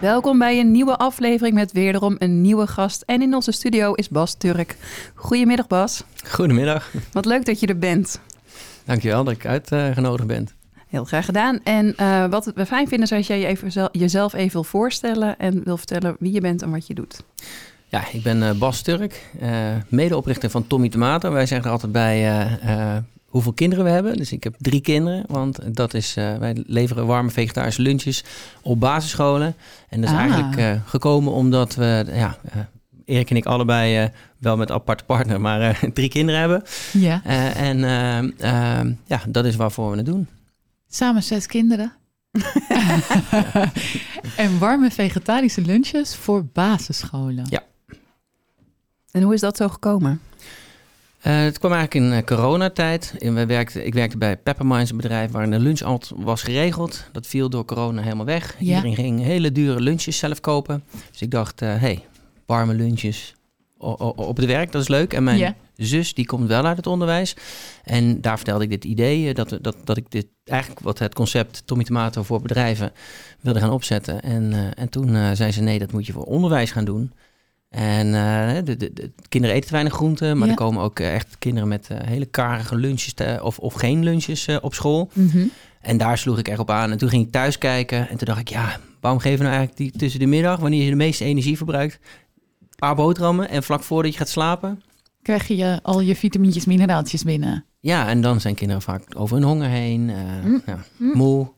Welkom bij een nieuwe aflevering met wederom een nieuwe gast. En in onze studio is Bas Turk. Goedemiddag Bas. Goedemiddag. Wat leuk dat je er bent. Dankjewel dat ik uitgenodigd ben. Heel graag gedaan. En uh, wat we fijn vinden is als jij je even, jezelf even wil voorstellen en wil vertellen wie je bent en wat je doet. Ja, ik ben uh, Bas Turk, uh, medeoprichter van Tommy Tomato. Wij zeggen er altijd bij hoeveel kinderen we hebben. Dus ik heb drie kinderen, want dat is, wij leveren warme vegetarische lunches op basisscholen. En dat is ah. eigenlijk gekomen omdat we, ja, Erik en ik allebei wel met aparte partner, maar drie kinderen hebben. Ja. en ja, dat is waarvoor we het doen. Samen zes kinderen. en warme vegetarische lunches voor basisscholen. Ja. En hoe is dat zo gekomen? Uh, het kwam eigenlijk in uh, coronatijd. En wij werkten, ik werkte bij Pepperminds, een bedrijf waar een lunch al was geregeld. Dat viel door corona helemaal weg. Ja. Iedereen ging hele dure lunches zelf kopen. Dus ik dacht, hé, uh, hey, warme lunches op het werk, dat is leuk. En mijn zus, die komt wel uit het onderwijs. En daar vertelde ik dit idee, dat, dat, dat ik dit eigenlijk wat het concept Tommy Tomato voor bedrijven wilde gaan opzetten. En, en toen zei ze, nee, dat moet je voor onderwijs gaan doen. En uh, de, de, de, kinderen eten te weinig groenten, maar er komen ook echt kinderen met hele karige lunches te, of, of geen lunches op school. Mm -hmm. En daar sloeg ik echt op aan. En toen ging ik thuis kijken en toen dacht ik, ja, waarom geven we nou eigenlijk die tussen de middag, wanneer je de meeste energie verbruikt, paar boterhammen en vlak voordat je gaat slapen... Krijg je al je vitamintjes, mineraaltjes binnen. Ja, en dan zijn kinderen vaak over hun honger heen, mm. Ja, mm. moe.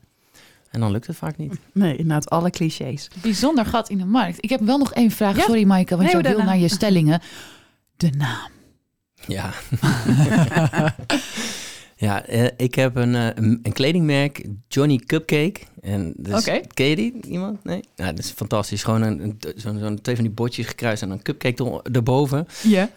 En dan lukt het vaak niet. Nee, inderdaad, alle clichés. Bijzonder gat in de markt. Ik heb wel nog één vraag. Ja? Sorry, Maaike, want nee, je wil naar je stellingen. De naam. Ja. Ja, uh, ik heb een, uh, een kledingmerk, Johnny Cupcake. En dus, okay. Ken je die? Iemand? Nee? Ja, dat is fantastisch. Gewoon een, een, zo'n zo twee van die botjes gekruist en een cupcake erboven. Ja.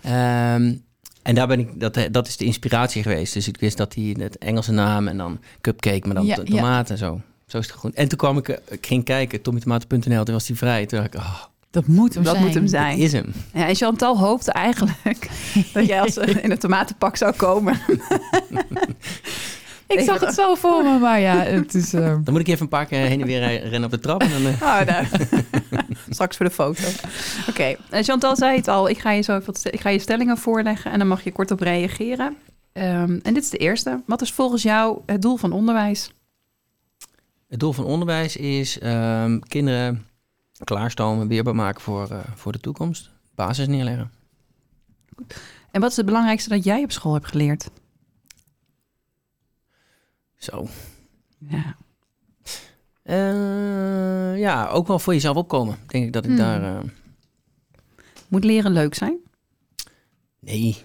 Um, en daar ben ik, dat, dat is de inspiratie geweest. Dus ik wist dat hij het Engelse naam en dan cupcake, maar dan ja, tomaat ja. en zo. Zo is het goed. En toen kwam ik, ik ging kijken, tommytomaten.nl, toen was hij vrij. Toen dacht ik, oh, dat moet hem dat zijn. Moet hem zijn. Dat is hem. Ja, en Chantal hoopte eigenlijk dat jij als in een tomatenpak zou komen. Ik zag het zo voor me, maar ja, het is... Uh... Dan moet ik even een paar keer heen en weer rennen op de trap. En dan, uh... oh, nou. Straks voor de foto. Oké, okay. Chantal zei het al. Ik ga, je zo even, ik ga je stellingen voorleggen en dan mag je kort op reageren. Um, en dit is de eerste. Wat is volgens jou het doel van onderwijs? Het doel van onderwijs is um, kinderen klaarstomen, weerbaar maken voor, uh, voor de toekomst. Basis neerleggen. En wat is het belangrijkste dat jij op school hebt geleerd? Zo. Ja. Uh, ja, ook wel voor jezelf opkomen. Denk ik dat ik hmm. daar. Uh... Moet leren leuk zijn? Nee.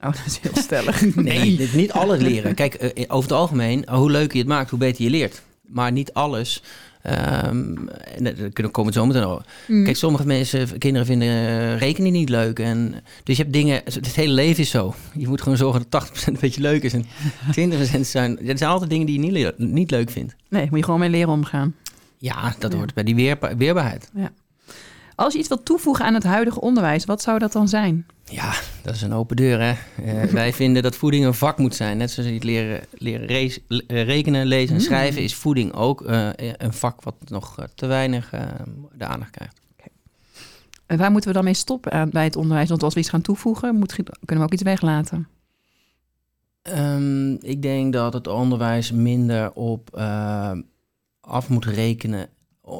Oh, dat is heel stellig. nee, nee niet alles leren. Kijk, over het algemeen, hoe leuker je het maakt, hoe beter je leert. Maar niet alles Um, en daar kunnen komen zo meteen over. Mm. Kijk, sommige mensen, kinderen vinden uh, rekening niet leuk. En, dus je hebt dingen, het hele leven is zo. Je moet gewoon zorgen dat 80% een beetje leuk is en 20% zijn. Er zijn altijd dingen die je niet, niet leuk vindt. Nee, moet je gewoon mee leren omgaan. Ja, dat ja. hoort bij die weerba weerbaarheid. Ja. Als je iets wilt toevoegen aan het huidige onderwijs, wat zou dat dan zijn? Ja, dat is een open deur. Hè? Uh, wij vinden dat voeding een vak moet zijn. Net zoals je het leren, leren reis, rekenen, lezen en mm. schrijven, is voeding ook uh, een vak wat nog te weinig de aandacht krijgt. Okay. En waar moeten we dan mee stoppen bij het onderwijs? Want als we iets gaan toevoegen, moet, kunnen we ook iets weglaten. Um, ik denk dat het onderwijs minder op af moet rekenen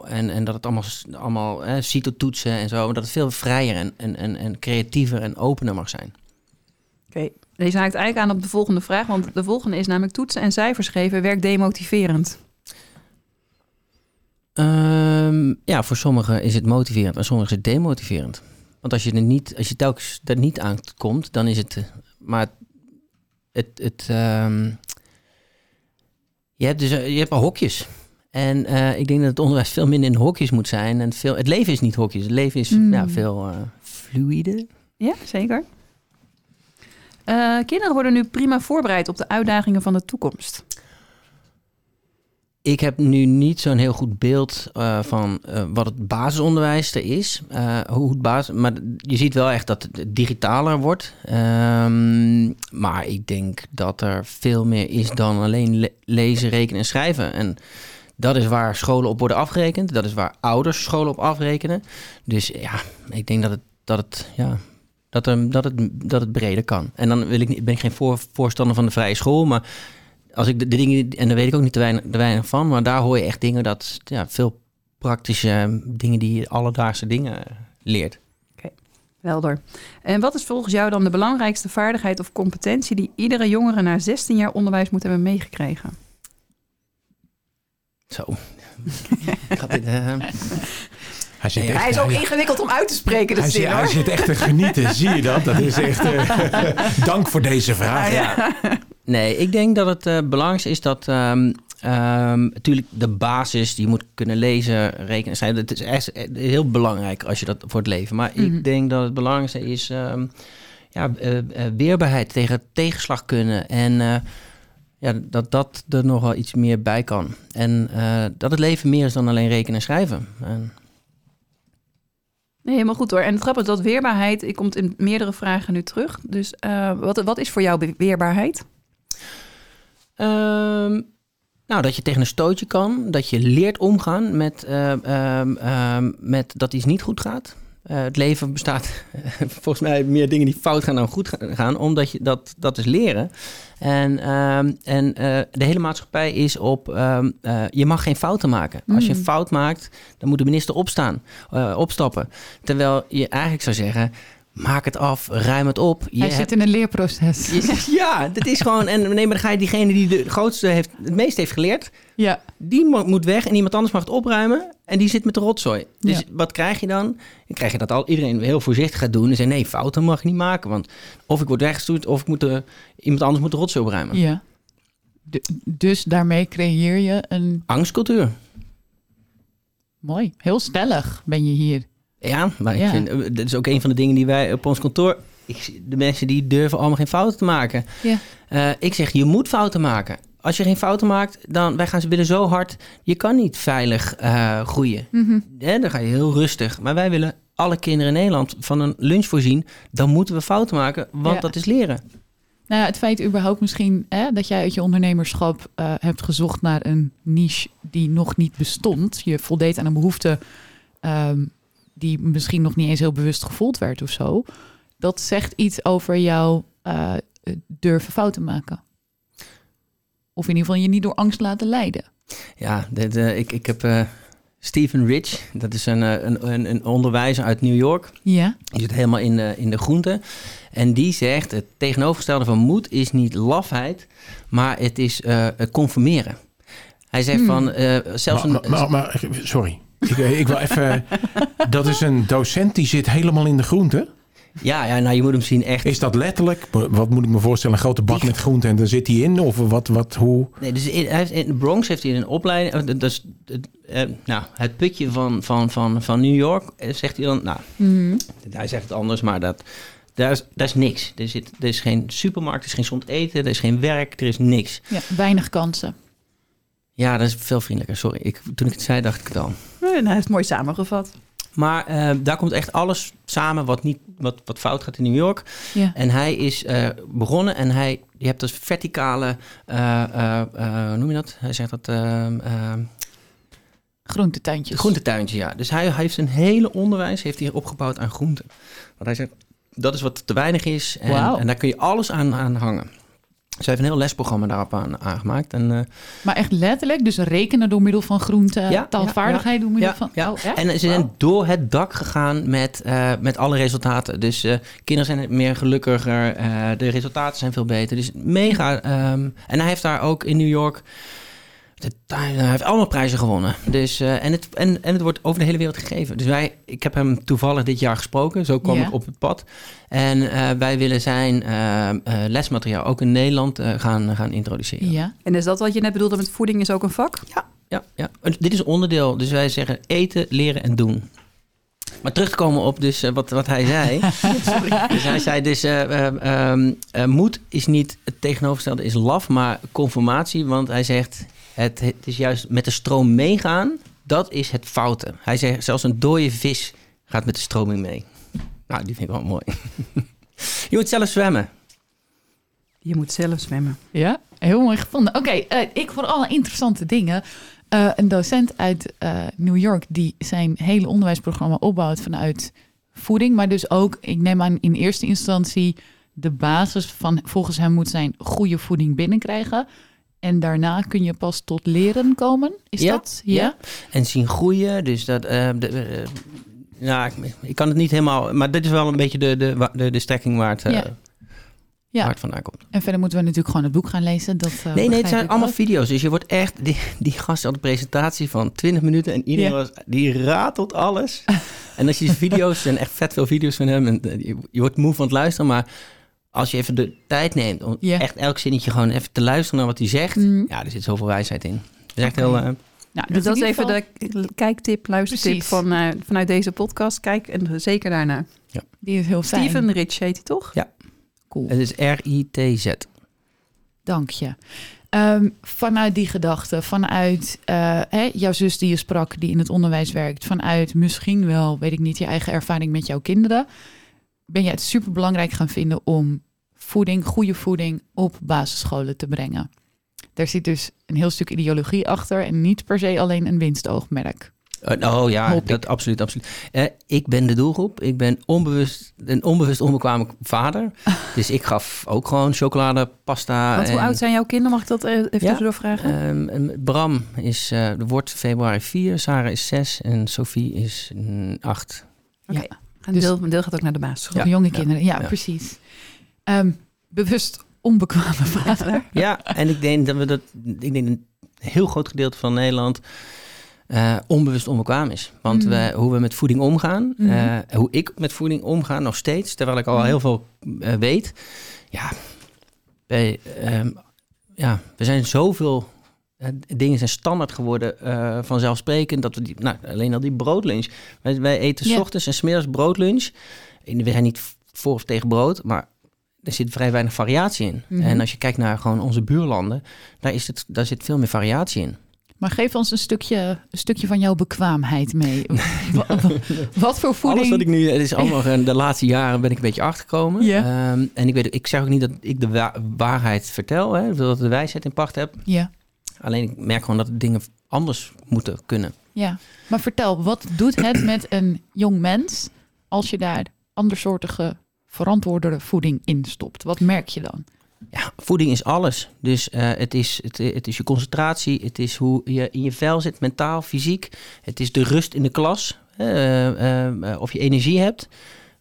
en, en dat het allemaal, allemaal hè, toetsen en zo. Dat het veel vrijer en, en, en, en creatiever en opener mag zijn. Oké, okay. deze haakt eigenlijk aan op de volgende vraag. Want de volgende is namelijk toetsen en cijfers geven werkt demotiverend. Um, ja, voor sommigen is het motiverend en sommigen is het demotiverend. Want als je er niet, als je telkens er niet aan komt, dan is het. Eh, maar het. het um, je hebt dus je hebt al hokjes. En uh, ik denk dat het onderwijs veel minder in hokjes moet zijn. En veel, het leven is niet hokjes. Het leven is mm. ja, veel uh, fluide. Ja, zeker. Uh, kinderen worden nu prima voorbereid op de uitdagingen van de toekomst. Ik heb nu niet zo'n heel goed beeld uh, van uh, wat het basisonderwijs er is. hoe het basis, maar je ziet wel echt dat het digitaler wordt. Um, maar ik denk dat er veel meer is dan alleen le lezen, rekenen en schrijven. En dat is waar scholen op worden afgerekend. Dat is waar ouders scholen op afrekenen. Dus ja, ik denk dat het, dat het, ja, dat, er, dat, het, dat het breder kan. En dan wil ik, ben ik geen voor, voorstander van de vrije school. Maar als ik de, dingen, en daar weet ik ook niet te weinig, te weinig van. Maar daar hoor je echt dingen dat ja, veel praktische dingen die alledaagse dingen leert. Oké. En wat is volgens jou dan de belangrijkste vaardigheid of competentie die iedere jongere na 16 jaar onderwijs moet hebben meegekregen? Zo. dit, uh... Hij, zit echt, hij is ook ingewikkeld om uit te spreken. hij, zin, zit, hij zit echt te genieten, zie je dat? Dat is echt. Uh, dank voor deze vraag. Ja. Nee, ik denk dat het uh, belangrijkste is dat. Um, um, natuurlijk de basis, die moet kunnen lezen, rekenen, zijn. Het is echt heel belangrijk als je dat voor het leven. Maar mm -hmm. ik denk dat het belangrijkste is. Um, ja, uh, weerbaarheid tegen tegenslag kunnen. En ja, dat dat er nog wel iets meer bij kan. En uh, dat het leven meer is dan alleen rekenen en schrijven. En... Nee, helemaal goed hoor. En het grappige is dat weerbaarheid, ik komt in meerdere vragen nu terug. Dus uh, wat, wat is voor jou weerbaarheid? Um, nou, dat je tegen een stootje kan. Dat je leert omgaan met, uh, um, met dat iets niet goed gaat. Uh, het leven bestaat volgens mij meer dingen die fout gaan dan goed gaan, omdat je dat, dat is leren. En, um, en uh, de hele maatschappij is op, um, uh, je mag geen fouten maken. Mm. Als je een fout maakt, dan moet de minister opstaan, opstappen. Terwijl je eigenlijk zou zeggen, maak het af, ruim het op. Je Hij hebt, zit in een leerproces. Je, ja, dat is gewoon. En nee, maar dan ga je diegene die de grootste heeft, het meest heeft geleerd, ja. die moet weg en iemand anders mag het opruimen. En die zit met de rotzooi. Dus ja. wat krijg je dan? Dan krijg je dat al iedereen heel voorzichtig gaat doen. En zeggen: nee, fouten mag je niet maken. Want of ik word weggestuurd of ik moet de, iemand anders moet de rotzooi opruimen. Ja. De, dus daarmee creëer je een. Angstcultuur. Mooi. Heel stellig ben je hier. Ja, maar ik vind, dat is ook een van de dingen die wij op ons kantoor... Ik, de mensen die durven allemaal geen fouten te maken. Ja. Uh, ik zeg, je moet fouten maken. Als je geen fouten maakt, dan wij gaan ze willen zo hard. Je kan niet veilig uh, groeien. Mm -hmm. ja, dan ga je heel rustig. Maar wij willen alle kinderen in Nederland van een lunch voorzien. Dan moeten we fouten maken, want ja. dat is leren. Nou ja, het feit überhaupt misschien hè, dat jij uit je ondernemerschap uh, hebt gezocht naar een niche die nog niet bestond. Je voldeed aan een behoefte um, die misschien nog niet eens heel bewust gevoeld werd of zo. Dat zegt iets over jouw uh, durven fouten maken. Of in ieder geval je niet door angst laten leiden. Ja, dit, uh, ik, ik heb uh, Stephen Rich, dat is een, een, een onderwijzer uit New York. Ja. Die zit helemaal in de, in de groente. En die zegt, het tegenovergestelde van moed is niet lafheid, maar het is conformeren. Hij zegt hmm. van, zelfs... Maar, een, maar, maar, sorry, ik, ik wil even. dat is een docent die zit helemaal in de groente. Ja, ja, nou je moet hem zien echt. Is dat letterlijk? Wat moet ik me voorstellen? Een grote bak met groente en daar zit hij in? Of wat, wat hoe? Nee, dus in, in de Bronx heeft hij een opleiding. Dat is, het, eh, nou, het putje van, van, van, van New York, eh, zegt hij dan. Nou, mm. hij zegt het anders, maar dat, daar, is, daar is niks. Er, zit, er is geen supermarkt, er is geen gezond eten, er is geen werk, er is niks. Ja, weinig kansen. Ja, dat is veel vriendelijker. Sorry, ik, toen ik het zei, dacht ik het nou, hij heeft het mooi samengevat. Maar uh, daar komt echt alles samen wat, niet, wat, wat fout gaat in New York. Ja. En hij is uh, begonnen en hij, je hebt dus verticale, uh, hoe noem je dat? Hij zegt dat... Groentetuintjes. Groentetuintjes, ja. Dus hij, hij heeft zijn hele onderwijs heeft hij opgebouwd aan groenten. Want hij zegt, dat is wat te weinig is. En, wow. en daar kun je alles aan, aan hangen. Ze heeft een heel lesprogramma daarop aan, aangemaakt. En, uh, maar echt letterlijk, dus rekenen door middel van groente, ja, taalvaardigheid ja, door middel van... Ja. Oh, en ze zijn wow. door het dak gegaan met, uh, met alle resultaten. Dus uh, kinderen zijn meer gelukkiger, de resultaten zijn veel beter. Dus mega... Um, en hij heeft daar ook in New York... Hij heeft allemaal prijzen gewonnen. Dus, uh, en, het, en, en het wordt over de hele wereld gegeven. Dus wij, ik heb hem toevallig dit jaar gesproken. Zo kwam ik op het pad. En uh, wij willen zijn uh, lesmateriaal ook in Nederland gaan, gaan introduceren. Ja. En is dat wat je net bedoelde met voeding is ook een vak? Ja, ja, ja. Dit is onderdeel. Dus wij zeggen eten, leren en doen. Maar terug te komen op dus, eh, wat, wat hij zei. dus hij zei dus, eh, eh, ehm, eh, moed is niet het tegenovergestelde, is laf, maar conformatie. Want hij zegt, het, het is juist met de stroom meegaan, dat is het foute. Hij zegt, zelfs een dode vis gaat met de stroming mee. Nou, die vind ik wel mooi. Je moet zelf zwemmen. Je moet zelf zwemmen. Ja, heel mooi gevonden. Oké, eh, ik voor alle interessante dingen. Eh, een docent uit eh, New York die zijn hele onderwijsprogramma opbouwt vanuit voeding, maar dus ook, ik neem aan in eerste instantie de basis van volgens hem moet zijn goede voeding binnenkrijgen. En daarna kun je pas tot leren komen. Is Ja, dat? Ja. ja. En zien groeien. Dus dat. eh, de, ja, ik, ik kan het niet helemaal. Maar dit is wel een beetje de, de, de, de strekking waar het, eh, Ja. Ja. waar het vandaan komt. En verder moeten we natuurlijk gewoon het boek gaan lezen. Dat, eh, Nee, nee, het zijn allemaal ook. video's. Dus je wordt echt. Die, die gast had een presentatie van 20 minuten. En iedereen Ja. was. Die ratelt alles. en als je die video's. Er zijn echt vet veel video's van hem. En je, je wordt moe van het luisteren. Maar als je even de tijd neemt. om Ja. echt elk zinnetje gewoon even te luisteren naar wat hij zegt. Mm. Ja, er zit zoveel wijsheid in. Het is echt heel. eh, Nou, Dus dat is even geval- de kijktip, luistertip Precies. van, eh, vanuit deze podcast. Kijk en zeker daarna. Die is heel fijn. Steven Rich heet hij toch? Cool. het is R-I-T-Z. Dank je. Ehm, vanuit die gedachte, vanuit eh, hè, jouw zus die je sprak, die in het onderwijs werkt, vanuit misschien wel, weet ik niet, je eigen ervaring met jouw kinderen, ben je het super belangrijk gaan vinden om voeding, goede voeding op basisscholen te brengen. Daar zit dus een heel stuk ideologie achter en niet per se alleen een winstoogmerk. Uh, oh ja, dat absoluut, absoluut. Eh, ik ben de doelgroep. Ik ben onbewust, een onbewust onbekwame vader. dus ik gaf ook gewoon chocolade, pasta. Want hoe en, oud zijn jouw kinderen? Mag ik dat eh, even Ja. tussendoor vragen? ehm, en Bram is, eh wordt februari 4, Sarah is 6 en Sophie is 8. Oké. Ja. Een dus- deel, een deel gaat ook naar de basisschool. Voor jonge kinderen, ja, ja. precies. Ehm, bewust onbekwame vader. Ja, en ik denk dat we dat, ik denk een heel groot gedeelte van Nederland eh, onbewust onbekwaam is. Want Mm. we, hoe we met voeding omgaan, Mhm. eh, hoe ik met voeding omga nog steeds, terwijl ik al Mhm. heel veel eh, weet. Ja, wij, ehm, ja, we zijn zoveel dingen zijn standaard geworden eh, vanzelfsprekend dat we die, nou, alleen al die broodlunch. Wij, wij eten Ja. s ochtends en smiddags broodlunch. We zijn niet voor of tegen brood, maar er zit vrij weinig variatie in. Mhm. En als je kijkt naar gewoon onze buurlanden, daar, is het, daar zit veel meer variatie in. Maar geef ons een stukje, een stukje van jouw bekwaamheid mee. Wa- wa- Wat voor voeding? Alles wat ik nu, het is allemaal eh, de laatste jaren ben ik een beetje achtergekomen. Ehm, en ik, weet, ik zeg ook niet dat ik de wa- waarheid vertel, hè, dat ik de wijsheid in pacht heb. Ja, Alleen ik merk gewoon dat dingen anders moeten kunnen. ja. Maar vertel, wat doet het met een jong mens als je daar andersoortige, verantwoordere voeding in stopt? Wat merk je dan? Ja, voeding is alles. Dus eh, het, is, het, het is je concentratie, het is hoe je in je vel zit, mentaal, fysiek. Het is de rust in de klas, eh, eh, of je energie hebt.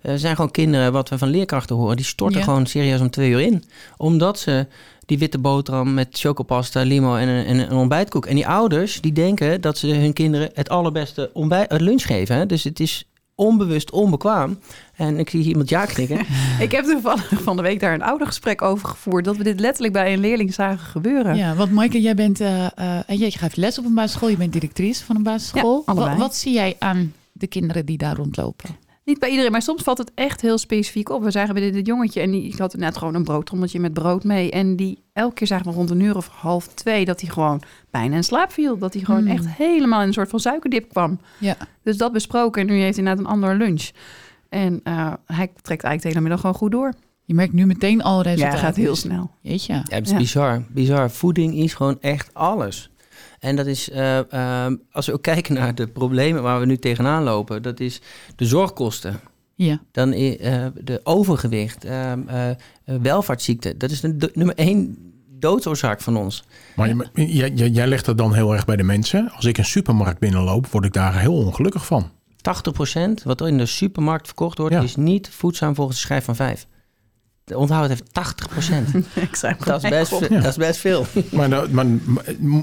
Er zijn gewoon kinderen, wat we van leerkrachten horen, die storten Ja. gewoon serieus om twee uur in. Omdat ze die witte boterham met chocopasta, limo en een, en een ontbijtkoek. En die ouders, die denken dat ze hun kinderen het allerbeste ontbijt, het lunch geven. Hè? Dus het is onbewust onbekwaam. En ik zie hier iemand ja knikken. Ik heb toevallig van de week daar een oudergesprek over gevoerd. Dat we dit letterlijk bij een leerling zagen gebeuren. Ja, want Maaike, jij bent, eh, eh, en jij geeft les op een basisschool. Je bent directrice van een basisschool. Ja, wat zie jij aan de kinderen die daar rondlopen? Niet bij iedereen, maar soms valt het echt heel specifiek op. We zagen bij dit, jongetje en die ik had net gewoon een broodtrommeltje met brood mee. En die elke keer zagen we rond een uur of half twee dat hij gewoon bijna in slaap viel. Dat hij gewoon Hmm. echt helemaal in een soort van suikerdip kwam. Ja. Dus dat besproken en nu heeft hij inderdaad een ander lunch. En eh, hij trekt eigenlijk de hele middag gewoon goed door. Je merkt nu meteen al Ja, resultaten. het gaat heel snel. Jeetje. Ja, het is Ja. bizar. Bizar. Voeding is gewoon echt alles. En dat is, eh, ehm, als we ook kijken naar de problemen waar we nu tegenaan lopen, dat is de zorgkosten. Ja. Dan eh, de overgewicht, ehm, eh, welvaartsziekte. Dat is de, de nummer één doodsoorzaak van ons. Maar je- jij, jij, jij legt dat dan heel erg bij de mensen. Als ik een supermarkt binnenloop, word ik daar heel ongelukkig van. 80% wat er in de supermarkt verkocht wordt, Ja. is niet voedzaam volgens de schijf van 5. Onthoud het even, 80%. ik zei dat, is best, dat is best veel. Maar, nou- maar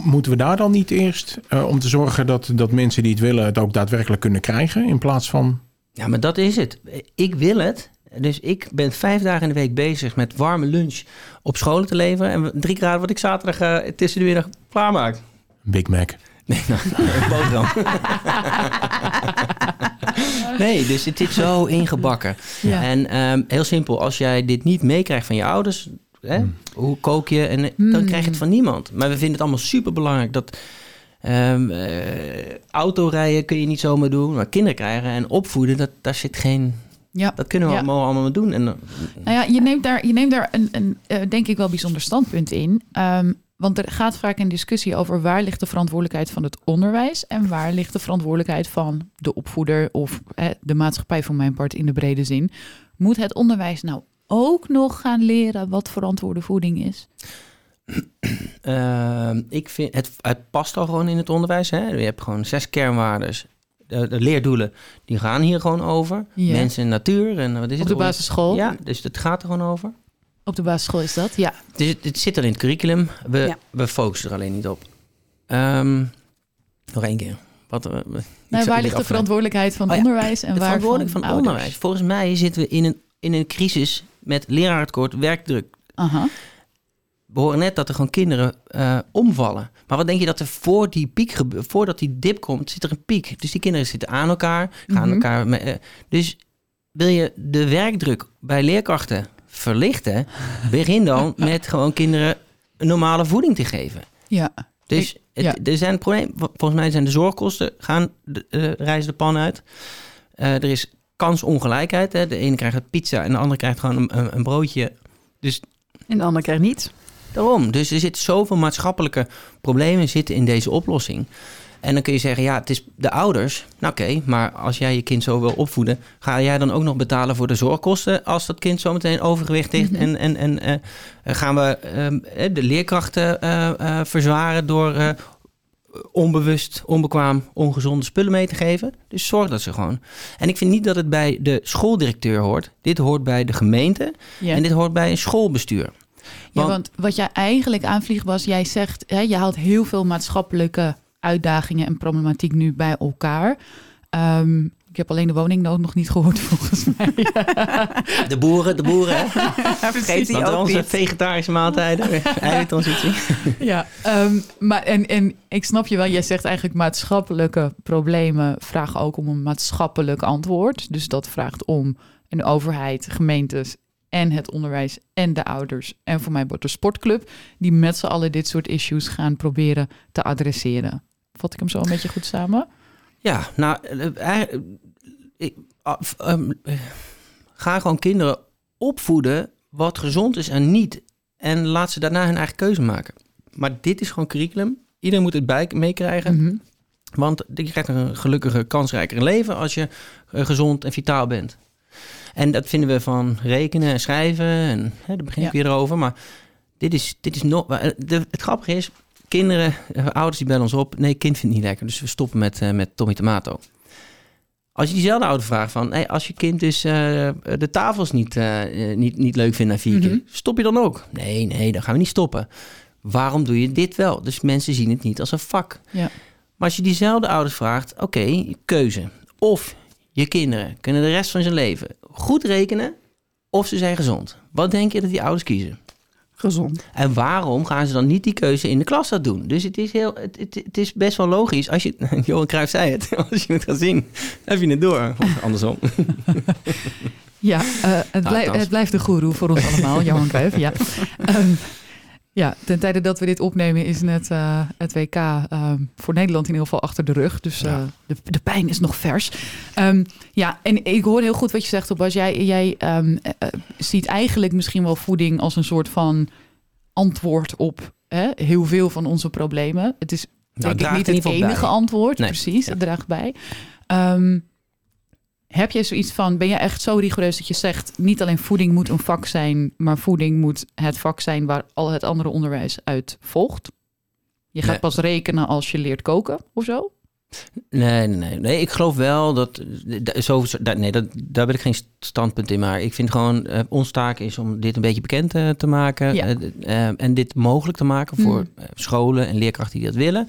moeten we daar dan niet eerst eh, om te zorgen dat, dat mensen die het willen het ook daadwerkelijk kunnen krijgen? In plaats van. Ja, maar dat is het. Ik wil het. Dus ik ben vijf dagen in de week bezig met warme lunch op scholen te leveren. En drie graden wat ik zaterdag eh, tussen de middag klaarmaak. Big Mac. Nee, nou, een boterham. nee, dus het zit zo ingebakken. Ja. En ehm, heel simpel, als jij dit niet meekrijgt van je ouders, hè, Hmm. hoe kook je? En eh, Hmm. dan krijg je het van niemand. Maar we vinden het allemaal super belangrijk dat ehm eh, autorijden kun je niet zomaar doen, maar kinderen krijgen en opvoeden, dat, daar zit geen. Ja. Dat kunnen we Ja. allemaal, allemaal doen. En, Nou ja, je neemt daar, je neemt daar een, een eh, denk ik wel bijzonder standpunt in. Ehm, want er gaat vaak een discussie over waar ligt de verantwoordelijkheid van het onderwijs en waar ligt de verantwoordelijkheid van de opvoeder of eh, de maatschappij voor mijn part in de brede zin. Moet het onderwijs nou ook nog gaan leren wat verantwoorde voeding is? Ehm, ik vind het, het past al gewoon in het onderwijs. Hè? Je hebt gewoon zes kernwaardes. De, de leerdoelen die gaan hier gewoon over. Ja. Mensen en natuur. En wat is Op het? de basisschool? Ja, dus het gaat er gewoon over. Op de basisschool is dat? Ja. Dus het, het zit er in het curriculum. We, Ja. we focussen er alleen niet op. Ehm, nog één keer. Wat, eh, Nou, waar ligt de verantwoordelijkheid van Oh ja, onderwijs en Het waar verantwoordelijk van, van, onderwijs. Volgens mij zitten we in een, in een crisis met leraartekort, werkdruk. Aha. We horen net dat er gewoon kinderen eh, omvallen. Maar wat denk je dat er voor die piek, gebe- voordat die dip komt, zit er een piek. Dus die kinderen zitten aan elkaar, gaan Mhm. elkaar. eh, dus wil je de werkdruk bij leerkrachten verlichten, begin dan met gewoon kinderen normale voeding te geven. Ja. Dus Ik- het, ja. er zijn problemen. Volgens mij zijn de zorgkosten gaan de, eh, reizen de pan uit. Eh, er is kansongelijkheid. Hè. De ene krijgt pizza en de andere krijgt gewoon een, een, broodje. Dus En de ander krijgt niets. daarom. Dus er zitten zoveel maatschappelijke problemen zitten in deze oplossing. En dan kun je zeggen, ja, het is de ouders. Nou oké, maar als jij je kind zo wil opvoeden... ga jij dan ook nog betalen voor de zorgkosten... als dat kind zometeen overgewicht heeft? Mhm. En, en, en eh, gaan we ehm, eh, de leerkrachten eh, eh, verzwaren... door eh, onbewust, onbekwaam, ongezonde spullen mee te geven? Dus zorg dat ze gewoon. En ik vind niet dat het bij de schooldirecteur hoort. Dit hoort bij de gemeente Ja. en dit hoort bij een schoolbestuur. Ja, Want- want wat jij eigenlijk aanvliegt was, jij zegt, hè, je haalt heel veel maatschappelijke uitdagingen en problematiek nu bij elkaar. Ehm, ik heb alleen de woningnood nog niet gehoord, volgens mij. De boeren, de boeren, hè? Vergeet die Want ook onze niet. vegetarische maaltijden, ja, ehm, maar en, en ik snap je wel, jij zegt eigenlijk maatschappelijke problemen vragen ook om een maatschappelijk antwoord. Dus dat vraagt om een overheid, gemeentes en het onderwijs en de ouders en voor mij wordt de sportclub die met z'n allen dit soort issues gaan proberen te adresseren. Vat ik hem zo een beetje goed samen? Ja, nou, eh, eh, ik- ah, ehm, eh, ga gewoon kinderen opvoeden wat gezond is en niet. En laat ze daarna hun eigen keuze maken. Maar dit is gewoon curriculum. Iedereen moet het bij meekrijgen. Mhm. Want je krijgt een gelukkiger, kansrijker leven als je eh, gezond en vitaal bent. En dat vinden we van rekenen en schrijven. En hè, daar begin ik Ja. weer over. Maar dit is, dit is nog. Het grappige is, kinderen, eh, ouders die bellen ons op. Nee, kind vindt het niet lekker. Dus we stoppen met, eh, met Tommy Tomato. Als je diezelfde ouder vraagt van, hey, als je kind dus eh, de tafels niet, niet, niet leuk vindt na vier Mhm. keer, stop je dan ook? Nee, nee, dan gaan we niet stoppen. Waarom doe je dit wel? Dus mensen zien het niet als een vak. Ja. Maar als je diezelfde ouders vraagt, oké, keuze. Of je kinderen kunnen de rest van zijn leven goed rekenen, of ze zijn gezond. Wat denk je dat die ouders kiezen? Gezond. En waarom gaan ze dan niet die keuze in de klas dat doen? Dus het is, heel, het, het, het is best wel logisch. Als je, Johan Cruijff zei het, als je het gaat zien, heb je het door. Of andersom. Ja, eh, het, blijft, althans. het blijft de goeroe voor ons allemaal, Johan Cruijff. Ja. Ehm, ja, ten tijde dat we dit opnemen is net eh, het WK ehm, voor Nederland in ieder geval achter de rug. Dus eh, Ja. de, de pijn is nog vers. Ehm, ja, en ik hoor heel goed wat je zegt, Tobias. Jij, jij ehm, eh, ziet eigenlijk misschien wel voeding als een soort van antwoord op hè, heel veel van onze problemen. Het is Nou, denk ik niet het enige bij. antwoord, Nee, precies. Het draagt bij. Ehm, heb jij zoiets van, ben je echt zo rigoureus dat je zegt... niet alleen voeding moet een vak zijn... maar voeding moet het vak zijn waar al het andere onderwijs uit volgt? Je gaat Nee. pas rekenen als je leert koken of zo? Nee, nee, nee. Ik geloof wel dat. Zo, nee, dat, daar ben ik geen standpunt in. Maar ik vind gewoon. eh ons taak is om dit een beetje bekend eh, te maken. Ja. eh, en dit mogelijk te maken voor Mm. scholen en leerkrachten die dat willen.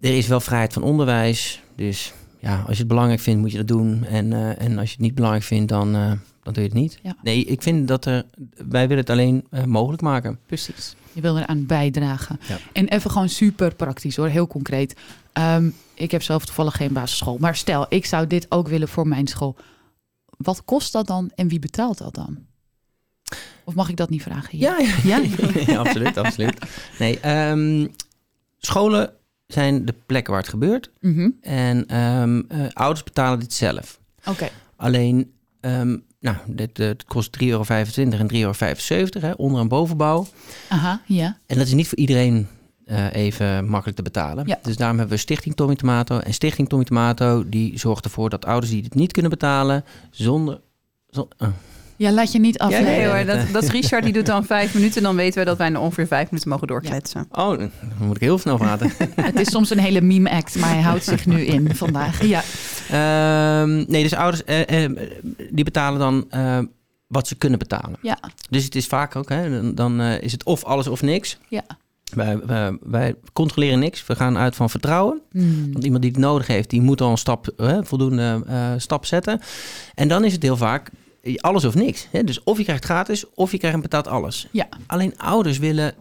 Er is wel vrijheid van onderwijs. Dus ja, als je het belangrijk vindt, moet je dat doen. En, eh, en als je het niet belangrijk vindt, dan, eh, dan doe je het niet. Ja. Nee, ik vind dat er. Wij willen het alleen eh, mogelijk maken. Precies. Je wil eraan bijdragen. Ja. En even gewoon super praktisch hoor, heel concreet. Ehm, ik heb zelf toevallig geen basisschool. Maar stel, ik zou dit ook willen voor mijn school. Wat kost dat dan en wie betaalt dat dan? Of mag ik dat niet vragen? hier? Ja, ja. Ja? Ja, absoluut, absoluut. Nee, ehm, scholen zijn de plek waar het gebeurt. Mhm. En ehm, eh, ouders betalen dit zelf. Oké. Alleen, ehm, nou, dit, eh, het kost 3,25 euro en 3,75 euro, hè, onder- en bovenbouw. Aha, ja. En dat is niet voor iedereen eh, even makkelijk te betalen. Ja. Dus daarom hebben we Stichting Tommy Tomato. En Stichting Tommy Tomato, die zorgt ervoor dat ouders die het niet kunnen betalen, zonder... zon- oh. Ja, laat je niet Ja, afleiden. Nee, hoor, dat, dat is Richard, die doet dan vijf minuten. Dan weten we dat wij nog ongeveer vijf minuten mogen doorkletsen. Oh, dan moet ik heel snel praten. Het is soms een hele meme-act, maar hij houdt zich nu in vandaag. Ja, Ehm, nee, dus ouders eh, eh, die betalen dan eh, wat ze kunnen betalen. ja, Dus het is vaak ook, hè, dan, dan eh, is het of alles of niks. ja. Wij, wij, wij controleren niks. We gaan uit van vertrouwen. Hmm. Want iemand die het nodig heeft, die moet al een stap, eh, voldoende eh, stap zetten. En dan is het heel vaak alles of niks. Hè? Dus of je krijgt gratis, of je krijgt en betaalt alles. Ja. Alleen ouders willen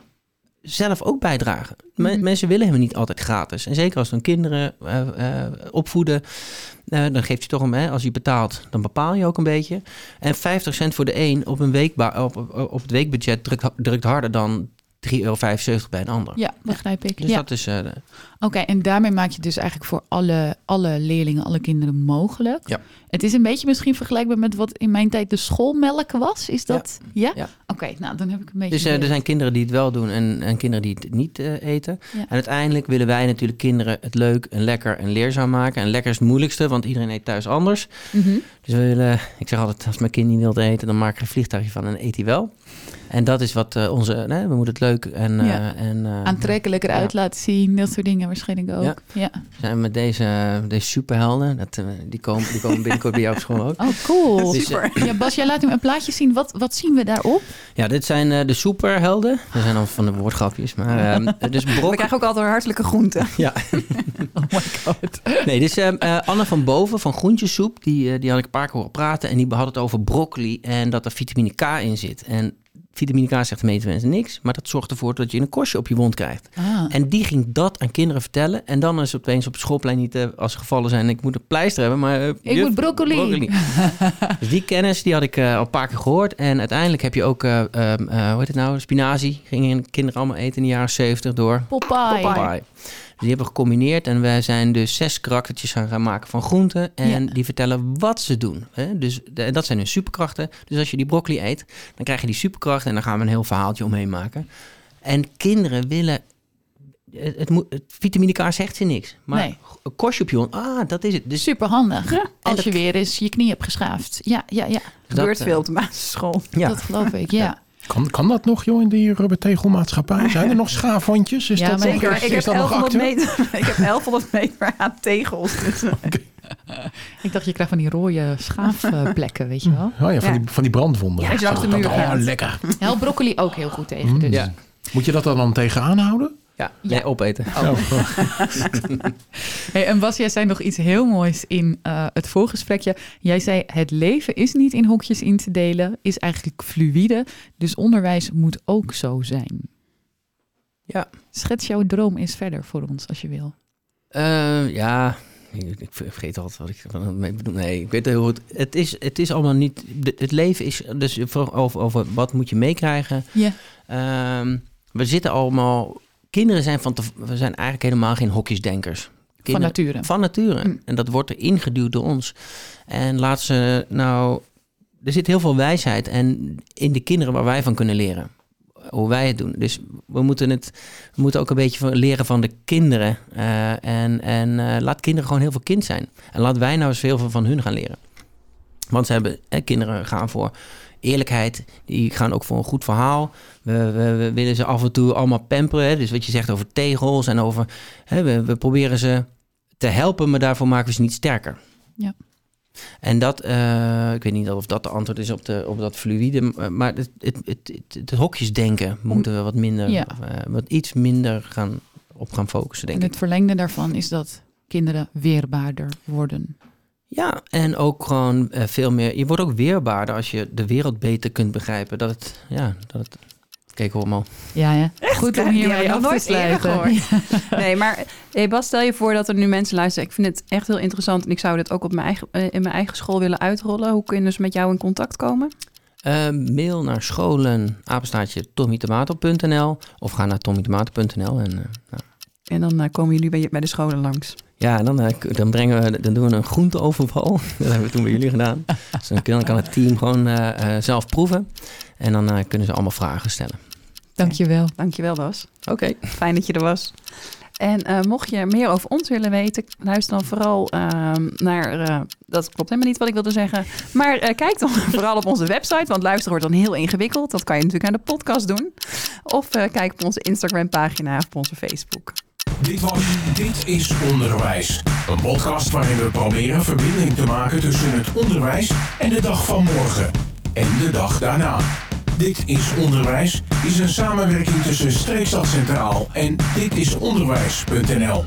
zelf ook bijdragen. Mhm. Mensen willen helemaal niet altijd gratis. En zeker als dan kinderen eh, eh, opvoeden, eh, dan geeft je toch een, hè, als je betaalt, dan bepaal je ook een beetje. En 50 cent voor de een op, een op, op het weekbudget drukt, drukt harder dan 3,75 euro bij een ander. ja begrijp ik. Dus ja. dat is... eh, Oké, en daarmee maak je dus eigenlijk voor alle, alle leerlingen, alle kinderen mogelijk. Ja. Het is een beetje misschien vergelijkbaar met wat in mijn tijd de schoolmelk was. Is dat? Ja. Ja. Oké, nou dan heb ik een beetje. Dus eh, er zijn kinderen die het wel doen en, en kinderen die het niet eh, eten. En uiteindelijk willen wij natuurlijk kinderen het leuk en lekker en leerzaam maken. En lekker is het moeilijkste, want iedereen eet thuis anders. Mhm. Dus we willen, ik zeg altijd, als mijn kind niet wil eten, dan maak ik er een vliegtuigje van en eet hij wel. En dat is wat eh, onze, nee, we moeten het leuk en, eh, Ja. en eh, Aantrekkelijker Ja. uit laten zien, dat soort dingen waarschijnlijk ook. Ja. Ja. zijn we met deze, deze superhelden. Dat, die, komen, die komen binnenkort bij jou op school ook. Oh, cool. Dus, Super. Ja, Bas, jij laat hem een plaatje zien. Wat, wat zien we daarop? Ja, dit zijn eh, de superhelden. Dat zijn dan van de woordgrapjes. Maar, dus We brok, krijgen ook altijd hartelijke groenten. ja, Oh my god. Nee, dus eh, eh, Anne van Boven van Groentjesoep, die, eh, die had ik een paar keer horen praten. En die had het over broccoli en dat er vitamine K in zit. En vitamine K zegt de meeste mensen niks, maar dat zorgt ervoor dat je een korstje op je wond krijgt. Ah. En die ging dat aan kinderen vertellen. En dan is het opeens op het schoolplein niet eh, als gevallen zijn. Ik moet een pleister hebben, maar... eh, Ik juf, moet broccoli. dus die kennis, die had ik eh, al een paar keer gehoord. En uiteindelijk heb je ook, eh, ehm, eh, hoe heet het nou, spinazie. Gingen kinderen allemaal eten in de jaren 70 door. Popeye. Popeye. Die hebben we gecombineerd en wij zijn dus zes karaktertjes gaan gaan maken van groenten. En Ja. die vertellen wat ze doen. Hè? Dus de- en dat zijn hun superkrachten. Dus als je die broccoli eet, dan krijg je die superkrachten en dan gaan we een heel verhaaltje omheen maken. En kinderen willen. Het, het, moet- het vitamine K zegt ze niks. Maar Nee. een korstje op je hond, ah, dat is het. Dus Super handig. Ja. Als dat- je weer eens je knie hebt geschaafd. Ja, ja, ja. gebeurt dat, veel eh, op de basisschool. Ja. Dat geloof ik. Ja. Kan, kan dat nog, joh, in die rubbertegelmaatschappij? Zijn er nog schaafhondjes? Is Ja, dat maar nog, Zeker, is, ik is heb, dat nog 1100 actief? meter, ik heb 1100 meter aan tegels. Dus, eh, Ik dacht, je krijgt van die rode schaafplekken, weet je wel. Oh ja, van, Ja. Die, van die brandwonden. Ja, als je langs de Dat- muur dat- oh, lekker. Helpt broccoli ook heel goed tegen. Mm. Dus. Ja. Moet je dat er dan tegenaan houden? Ja, Ja. nee, opeten. Oh. Hey, en Bas, jij zei nog iets heel moois in eh, het voorgesprekje. Jij zei, het leven is niet in hokjes in te delen, is eigenlijk fluïde. Dus onderwijs moet ook zo zijn. Ja. Schets jouw droom eens verder voor ons, als je wil. Eh, ja, ik vergeet altijd wat ik mee bedoel. Nee, ik weet heel goed. Het is, het is allemaal niet. Het leven is dus over, over wat moet je meekrijgen. Ja. Ehm, we zitten allemaal. Kinderen zijn van. te- we zijn eigenlijk helemaal geen hokjesdenkers. Van nature. Van nature. Mm. En dat wordt er ingeduwd door ons. En laat ze nou. Er zit heel veel wijsheid en in de kinderen waar wij van kunnen leren. Hoe wij het doen. Dus we moeten, het, we moeten ook een beetje van- leren van de kinderen. Eh, en en eh, laat kinderen gewoon heel veel kind zijn. En laat wij nou eens heel veel van hun gaan leren. Want ze hebben, kinderen gaan voor eerlijkheid. Die gaan ook voor een goed verhaal. We, we, we willen ze af en toe allemaal pamperen. hè. Dus wat je zegt over tegels en over... Hè, we, we proberen ze te helpen, maar daarvoor maken we ze niet sterker. Ja. En dat, eh, ik weet niet of dat de antwoord is op, de, op dat fluïde, m- maar het, het, het, het, het hokjesdenken moeten we wat minder, Ja. eh, wat iets minder gaan, op gaan focussen, denk En ik. het verlengde daarvan is dat kinderen weerbaarder worden. Ja, en ook gewoon eh, veel meer. Je wordt ook weerbaarder als je de wereld beter kunt begrijpen. Dat het, ja, dat het. Kijk, hoor. Ja, ja. Goed om hier ik af nog te sluiten. Nee, maar hey Bas, stel je voor dat er nu mensen luisteren. Ik vind het echt heel interessant en ik zou dit ook op mijn eigen, eh, in mijn eigen school willen uitrollen. Hoe kunnen ze met jou in contact komen? Eh, mail naar scholen, apenstaartje tommytomato.nl of ga naar tommytomato.nl en eh, nou, En dan komen jullie bij, bij de scholen langs. Ja, en dan, eh, dan, brengen we, dan doen we een groenteoverval. Dat hebben we toen bij jullie gedaan. Dus dan kan, kan het team gewoon eh, eh, zelf proeven. En dan eh, kunnen ze allemaal vragen stellen. Dankjewel. Dankjewel Bas. Oké. Fijn dat je er was. En eh, mocht je meer over ons willen weten, luister dan vooral ehm, naar. eh, dat klopt helemaal niet wat ik wilde zeggen. Maar eh, kijk dan vooral op onze website, want luisteren wordt dan heel ingewikkeld. Dat kan je natuurlijk aan de podcast doen. Of eh, kijk op onze Instagram-pagina of op onze Facebook. Dit was Dit is Onderwijs. Een podcast waarin we proberen verbinding te maken tussen het onderwijs en de dag van morgen. En de dag daarna. Dit is Onderwijs is een samenwerking tussen Streekstad Centraal en ditisonderwijs.nl.